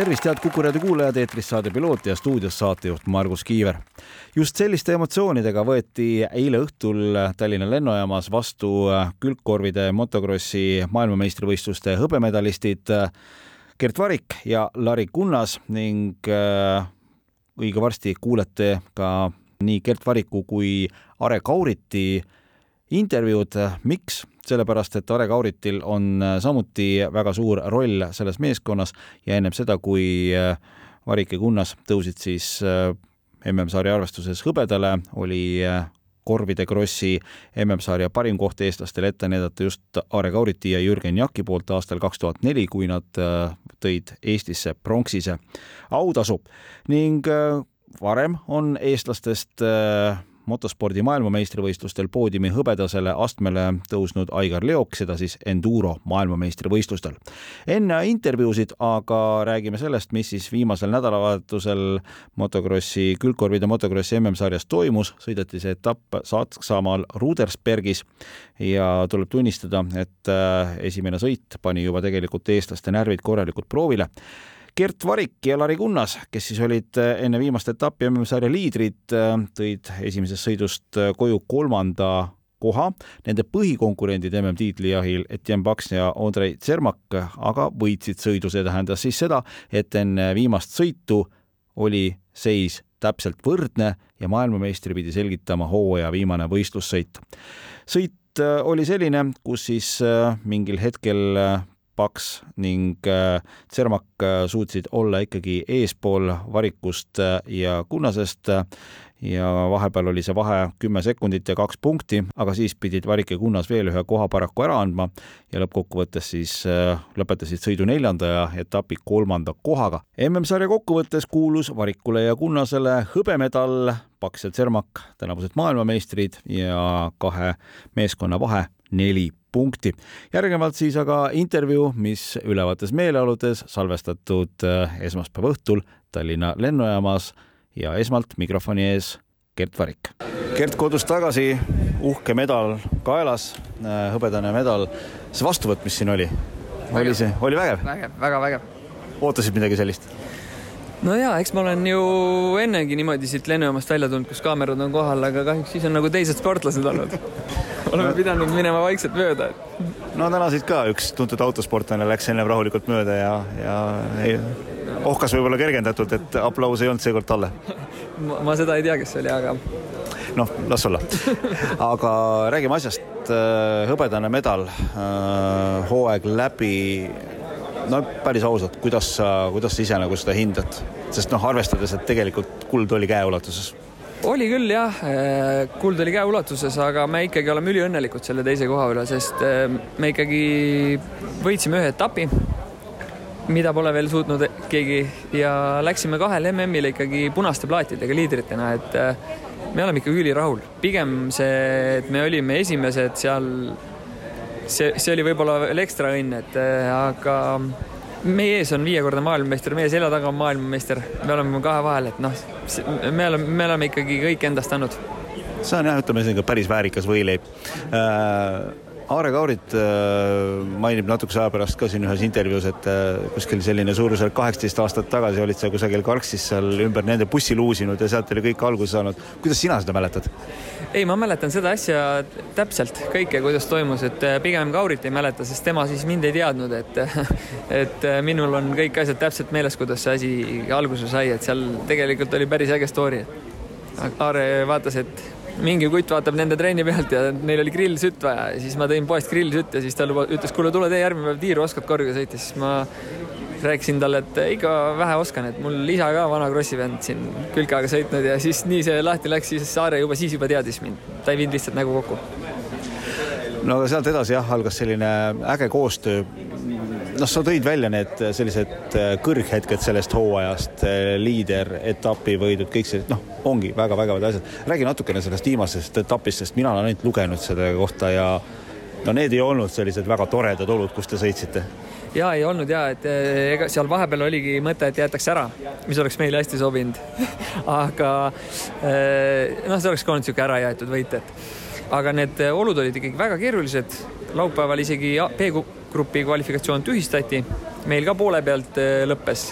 tervist, head Kuku raadio kuulajad, eetris saade Piloot ja stuudios saatejuht Margus Kiiver. just selliste emotsioonidega võeti eile õhtul Tallinna lennujaamas vastu külgkorvide motokrossi maailmameistrivõistluste hõbemedalistid Gert Varik ja Lari Kunnas ning äh, õige varsti kuulete ka nii Gert Variku kui Are Kauriti intervjuud, miks? Sellepärast et Are Kauritil on äh, samuti väga suur roll selles meeskonnas ja ennem seda, kui Varik ja Kunnas tõusid siis MM-sarja arvestuses hõbedale, oli korvide krossi MM-sarja parim koht eestlastele ette näidata just Aare Kauriti ja Jürgen Jaki poolt aastal kaks tuhat neli, kui nad tõid Eestisse pronksise autasu. Ning varem on eestlastest motospordi maailmameistrivõistlustel poodiumi hõbedasele astmele tõusnud Aigar Leok, seda siis enduro maailmameistrivõistlustel. enne intervjuusid aga räägime sellest, mis siis viimasel nädalavahetusel motokrossi, külgkorvide motokrossi MM-sarjas toimus, sõideti see etapp Saksamaal Rudersbergis ja tuleb tunnistada, et äh, esimene sõit pani juba tegelikult eestlaste närvid korralikult proovile Gert Varik ja Lari Kunnas, kes siis olid äh, enne viimast etappi MM-sarja liidrid, äh, tõid esimesest sõidust äh, koju kolmanda koha. Nende põhikonkurendid MM-tiitli jahil, Etienne Paks ja Andrei Tsermak, aga võitsid sõidu, see tähendas siis seda, et enne viimast sõitu oli seis täpselt võrdne ja maailmameistri pidi selgitama hooaja viimane võistlussõit. sõit oli selline, kus siis mingil hetkel Paks ning Tsermak äh, suutsid olla ikkagi eespool Varikust äh, ja Kunnasest ja vahepeal oli see vahe kümme sekundit ja kaks punkti, aga siis pidid Varik ja Kunnas veel ühe koha paraku ära andma ja lõppkokkuvõttes siis äh, lõpetasid sõidu neljanda ja etapi kolmanda kohaga. MM-sarja kokkuvõttes kuulus Varikule ja Kunnasele hõbemedal, Paks ja Tsermak, tänavused maailmameistrid ja kahe meeskonna vahe neli punkti. järgnevalt siis aga intervjuu, mis ülevaates meeleoludes salvestatud äh, esmaspäeva õhtul Tallinna lennujaamas ja esmalt mikrofoni ees Gert Varik. Gert kodus tagasi, uhke medal kaelas, äh, hõbedane medal. see vastuvõtt, mis siin oli, oli see, oli vägev? vägev, väga vägev. ootasid midagi sellist? No jaa, eks ma olen ju ennegi niimoodi siit lennujaamast välja tulnud, kus kaamerad on kohal, aga kahjuks siis on nagu teised sportlased olnud oleme pidanud minema vaikselt mööda. no täna siit ka üks tuntud autosportlane läks ennem rahulikult mööda ja, ja ei, ohkas võib-olla kergendatult, et aplaus ei olnud seekord talle ma, seda ei tea, kes see oli, aga noh, las olla. aga räägime asjast. Äh, hõbedane medal, äh, hooaeg läbi. No päris ausalt, kuidas sa, kuidas sa ise nagu seda hindad, sest noh, arvestades, et tegelikult kuld oli käeulatuses oli küll jah, äh, kuld oli käeulatuses, aga me ikkagi oleme üliõnnelikud selle teise koha üle, sest äh, me ikkagi võitsime ühe etapi, mida pole veel suutnud keegi ja läksime kahele MM-ile ikkagi punaste plaatidega liidritena, et äh, me oleme ikkagi ülirahul. pigem see, et me olime esimesed seal, see, see oli võib-olla veel ekstra õnn, et aga meie ees on viiekordne maailmameister, meie selja taga on maailmameister, me oleme kahe vahel, et noh, me oleme, me oleme ikkagi kõik endast andnud. see on jah, ütleme selline päris väärikas võileib äh Aare Kaurit äh, mainib natukese aja pärast ka siin ühes intervjuus, et äh, kuskil selline suurusjärk kaheksateist aastat tagasi olid sa kusagil Karksis seal ümber nende bussi luusinud ja sealt oli kõik alguse saanud. kuidas sina seda mäletad? ei, ma mäletan seda asja täpselt kõike, kuidas toimus, et äh, pigem Kaurit ei mäleta, sest tema siis mind ei teadnud, et et minul on kõik asjad täpselt meeles, kuidas see asi alguse sai, et seal tegelikult oli päris äge story. Aare vaatas, et mingi kutt vaatab nende trenni pealt ja neil oli grillsütt vaja ja siis ma tõin poest grillsütt ja siis ta lubas, ütles, kuule, tule tee järgmine päev tiiru, oskad korviga sõita, siis ma rääkisin talle, et ikka vähe oskan, et mul isa ka vana krossi vend siin külkaga sõitnud ja siis nii see lahti läks, siis Saare juba siis juba teadis mind, ta ei viinud lihtsalt nägu kokku. No aga sealt edasi jah, algas selline äge koostöö. noh, sa tõid välja need sellised äh, kõrghetked sellest hooajast, äh, liider, etapivõidud, kõik sellised, noh, ongi väga vägevad asjad. räägi natukene sellest viimasest etapist, sest mina olen ainult lugenud selle kohta ja no need ei olnud sellised väga toredad olud, kus te sõitsite ja ei olnud ja, et eh, ega seal vahepeal oligi mõte, et jäetakse ära, mis oleks meile hästi sobinud aga noh, see oleks ka olnud niisugune ära jäetud võit, et aga need olud olid ikkagi väga keerulised. laupäeval isegi B-grupi kvalifikatsioon tühistati, meil ka poole pealt eh, lõppes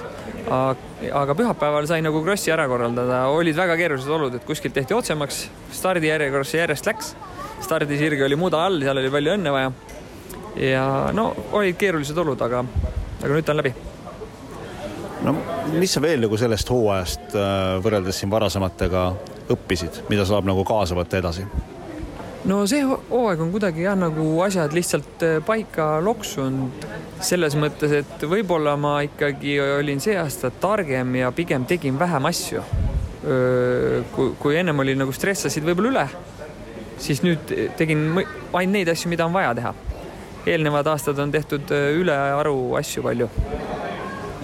aga pühapäeval sai nagu krossi ära korraldada, olid väga keerulised olud, et kuskilt tehti otsemaks, stardijärjekorras see järjest läks. stardisirge oli muda all, seal oli palju õnne vaja ja no olid keerulised olud, aga, aga nüüd ta on läbi. no mis sa veel nagu sellest hooajast äh, võrreldes siin varasematega õppisid, mida saab nagu kaasa võtta edasi? No see hooaeg on kuidagi jah, nagu asjad lihtsalt äh, paika loksunud selles mõttes, et võib-olla ma ikkagi olin see aasta targem ja pigem tegin vähem asju. kui, kui ennem oli nagu stressasid võib-olla üle, siis nüüd tegin ainult neid asju, mida on vaja teha eelnevad aastad on tehtud äh, ülearu asju palju.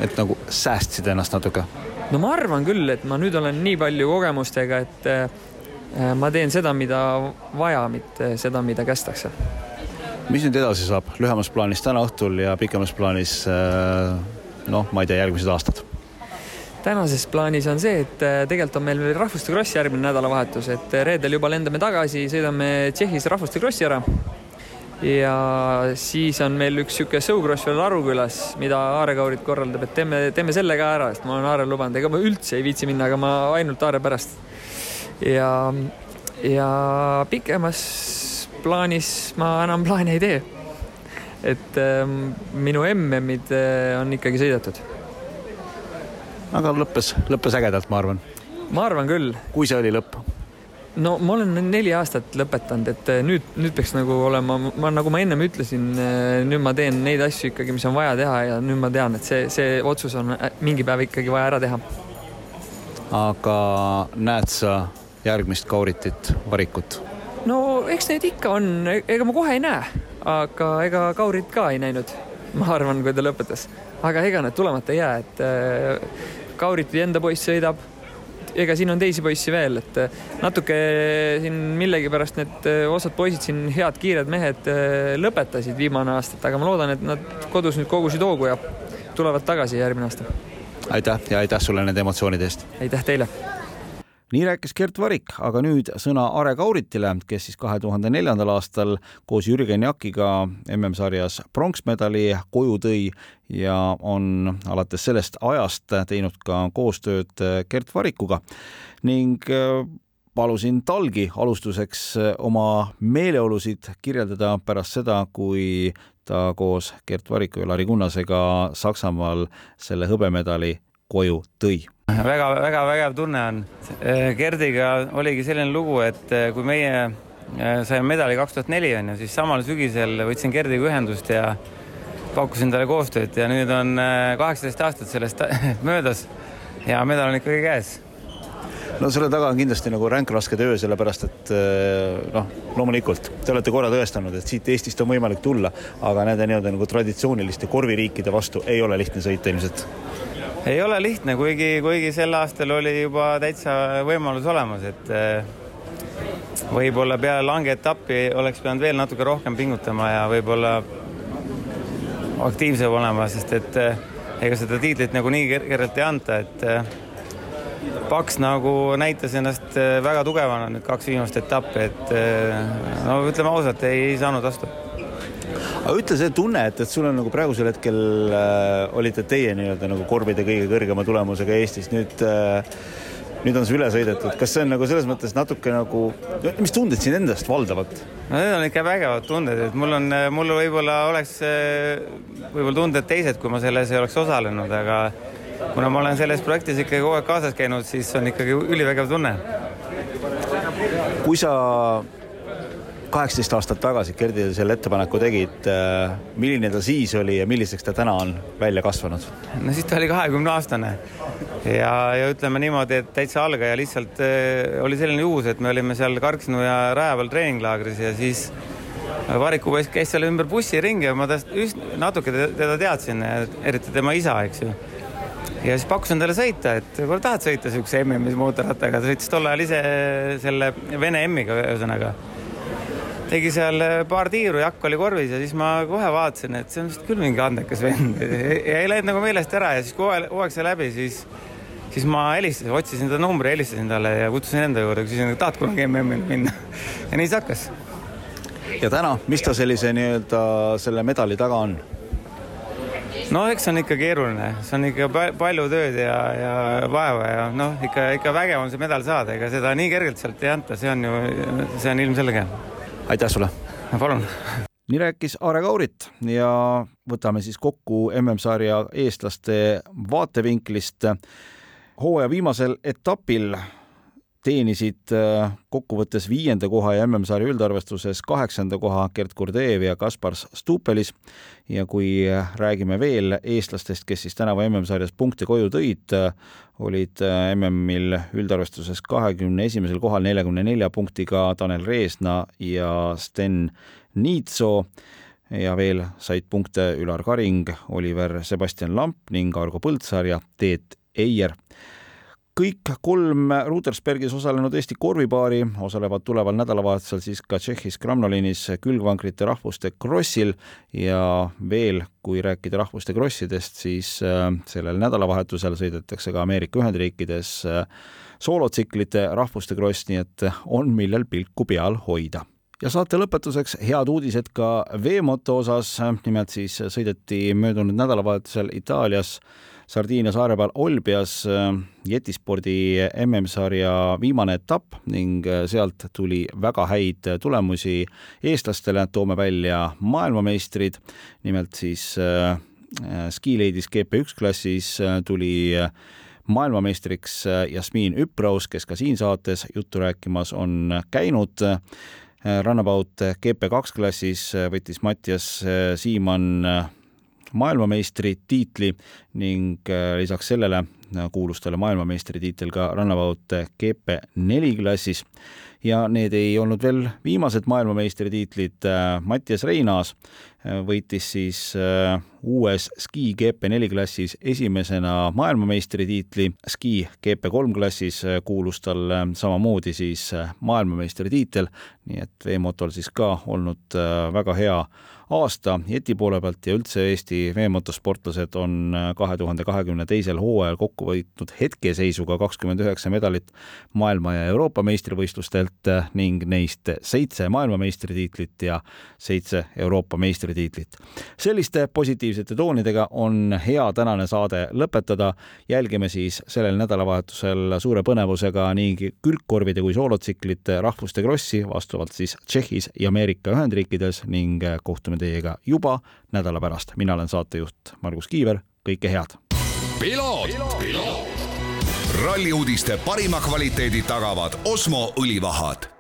et nagu säästsid ennast natuke? no ma arvan küll, et ma nüüd olen nii palju kogemustega, et äh, ma teen seda, mida vaja, mitte seda, mida kästakse. mis nüüd edasi saab lühemas plaanis täna õhtul ja pikemas plaanis äh, noh, ma ei tea, järgmised aastad? tänases plaanis on see, et tegelikult on meil veel rahvuste kross järgmine nädalavahetus, et reedel juba lendame tagasi, sõidame Tšehhis rahvuste krossi ära ja siis on meil üks niisugune sõukross veel Arukülas, mida Aare Kaurit korraldab, et teeme, teeme selle ka ära, sest ma olen Aarele lubanud, ega ma üldse ei viitsi minna, aga ma ainult Aare pärast. Ja, ja pikemas plaanis ma enam plaane ei tee. et ähm, minu MM-id äh, on ikkagi sõidetud. aga lõppes, lõppes ägedalt, ma arvan. ma arvan küll. kui see oli lõpp no ma olen neli aastat lõpetanud, et eh, nüüd, nüüd peaks nagu olema, ma nagu ma ennem ütlesin, eh, nüüd ma teen neid asju ikkagi, mis on vaja teha ja nüüd ma tean, et see, see otsus on mingi päev ikkagi vaja ära teha. aga näed sa järgmist Kauritit, Varikut? no eks neid ikka on, e-, ega ma kohe ei näe, aga ega Kaurit ka ei näinud, ma arvan, kui ta lõpetas. aga ega need tulemata ei jää, et Kauriti enda poiss sõidab ega siin on teisi poissi veel, et eh, natuke siin millegipärast need eh, osad poisid siin, head kiired mehed eh, lõpetasid viimane aasta, aga ma loodan, et nad kodus nüüd kogusid hoogu ja tulevad tagasi järgmine aasta. aitäh ja aitäh sulle nende emotsioonide eest. aitäh teile nii rääkis Gert Varik, aga nüüd sõna Are Kauritile, kes siis kahe tuhande neljandal aastal koos Jürgen Jakiga MM-sarjas pronksmedali koju tõi ja on alates sellest ajast teinud ka koostööd Gert Varikuga. Ning äh, palusin talgi alustuseks oma meeleolusid kirjeldada pärast seda, kui ta koos Gert Variku ja Lari Kunnasega Saksamaal selle hõbemedali koju tõi väga-väga vägev tunne on. Gerdiga oligi selline lugu, et eh, kui meie eh, saime medali kaks tuhat neli on ju, siis samal sügisel võtsin Gerdiga ühendust ja pakkusin talle koostööd ja nüüd on eh, kaheksateist aastat sellest möödas ja medal on ikkagi käes no selle taga on kindlasti nagu ränk raske töö, sellepärast et noh, loomulikult te olete korra tõestanud, et siit Eestist on võimalik tulla, aga nende nii-öelda nagu traditsiooniliste korviriikide vastu ei ole lihtne sõita ilmselt ei ole lihtne, kuigi, kuigi sel aastal oli juba täitsa võimalus olemas, et eh, võib-olla peale langeetappi oleks pidanud veel natuke rohkem pingutama ja võib-olla aktiivsem olema, sest et eh, ega seda tiitlit nagu nii kergelt ei anta, et eh, Paks nagu näitas ennast väga tugevana nüüd kaks viimast etappi, et no ütleme ausalt, ei saanud vastu aga ütle see tunne, et, et sul on nagu praegusel hetkel äh, olite teie nii-öelda nagu korvide kõige kõrgema tulemusega Eestis, nüüd äh, nüüd on see üle sõidetud, kas see on nagu selles mõttes natuke nagu, mis tunded siin endast valdavad? no need on ikka vägevad tunded, et mul on, mul võib-olla oleks võib-olla tunded teised, kui ma selles ei oleks osalenud, aga kuna ma olen selles projektis ikkagi kogu aeg kaasas käinud, siis on ikkagi ülivägev tunne. kui sa kaheksateist aastat tagasi Gerdile selle ettepaneku tegid, äh, milline ta siis oli ja milliseks ta täna on välja kasvanud? no siis ta oli kahekümne aastane ja, ja ütleme niimoodi, et täitsa algaja lihtsalt äh, oli selline juhus, et me olime seal Karksnu ja Rae peal treeninglaagris ja siis Variku poiss käis seal ümber bussiringi ja ma tast üst, natuke teda teadsin, eriti tema isa, eks ju. ja siis pakkusin talle sõita, et kuule tahad sõita siukse MM-i mootorrattaga, ta sõitis tol ajal ise selle Vene M-iga ühesõnaga. Tegi seal paar tiiru, jakk oli korvis ja siis ma kohe vaatasin, et see on vist küll mingi andekas vend. Ja ei läinud nagu meelest ära ja siis kui hooaeg sai läbi, siis siis ma helistasin, otsisin ta numbri, helistasin talle ja kutsusin enda juurde, küsisin, tahad kunagi MM-i minna. Ja nii see hakkas. Ja täna, mis ta sellise nii-öelda selle medali taga on? no eks see on ikka keeruline, see on ikka palju tööd ja, ja vaeva ja noh, ikka, ikka vägev on see medal saada, ega seda nii kergelt sealt ei anta, see on ju, see on ilmselge. Aitäh sulle! palun! nii rääkis Aare Kaurit ja võtame siis kokku MM-sarja eestlaste vaatevinklist. hooaja viimasel etapil teenisid äh, kokkuvõttes viienda koha ja MM-sarja üldarvestuses kaheksanda koha Gerd Kurdeev ja Kaspar Stupelis. ja kui äh, räägime veel eestlastest, kes siis tänavu MM-sarjas punkte koju tõid, äh, olid MM-il üldarvestuses kahekümne esimesel kohal neljakümne nelja punktiga Tanel Reesna ja Sten Niitso ja veel said punkte Ülar Karing, Oliver Sebastian Lamp ning Argo Põldsaar ja Teet Eier kõik kolm Rudersbergis osalenud Eesti korvipaari osalevad tuleval nädalavahetusel siis ka Tšehhis Kramnolinis külgvankrite rahvuste krossil. Ja veel, kui rääkida rahvuste krossidest, siis äh, sellel nädalavahetusel sõidetakse ka Ameerika Ühendriikides äh, soolotsiklite rahvuste kross, nii et on, millel pilku peal hoida ja saate lõpetuseks head uudised ka veemoto osas, nimelt siis sõideti möödunud nädalavahetusel Itaalias Sardiinia saare peal Olbias jetispordi MM-sarja viimane etapp ning sealt tuli väga häid tulemusi eestlastele, toome välja maailmameistrid, nimelt siis äh, skiileidis GP1 klassis tuli maailmameistriks Jasmiin Üpraus, kes ka siin saates juttu rääkimas on käinud Rannabout GP2 klassis võttis Mattias Siimann maailmameistritiitli ning lisaks sellele kuulus talle maailmameistritiitel ka Runabout GP4 klassis ja need ei olnud veel viimased maailmameistritiitlid. Äh, Mattias Reinaas võitis siis uues ski GP4 klassis esimesena maailmameistritiitli. ski GP3 klassis kuulus talle samamoodi siis maailmameistritiitel, nii et veemotol siis ka olnud väga hea aasta jeti poole pealt ja üldse Eesti veemotosportlased on äh, kahe tuhande kahekümne teisel hooajal kokku võitnud hetkeseisuga kakskümmend üheksa medalit maailma ja Euroopa meistrivõistlustelt äh, ning neist seitse maailmameistritiitlit ja seitse Euroopa meistritiitlit. selliste positiivsete toonidega on hea tänane saade lõpetada. jälgime siis sellel nädalavahetusel suure põnevusega nii külgkorvide kui soolotsiklite rahvuste krossi vastavalt siis Tšehhis ja Ameerika Ühendriikides ning kohtume teiega juba nädala pärast. mina olen saatejuht Margus Kiiver, kõike head. Ralli uudiste parima kvaliteedi tagavad Osmo õlivahad